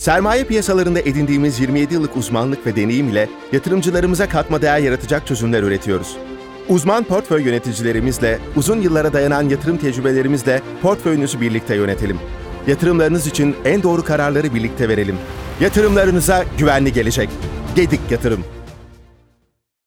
Sermaye piyasalarında edindiğimiz 27 yıllık uzmanlık ve deneyim ile yatırımcılarımıza katma değer yaratacak çözümler üretiyoruz. Uzman portföy yöneticilerimizle, uzun yıllara dayanan yatırım tecrübelerimizle portföyünüzü birlikte yönetelim. Yatırımlarınız için en doğru kararları birlikte verelim. Yatırımlarınıza güvenli gelecek. Gedik Yatırım.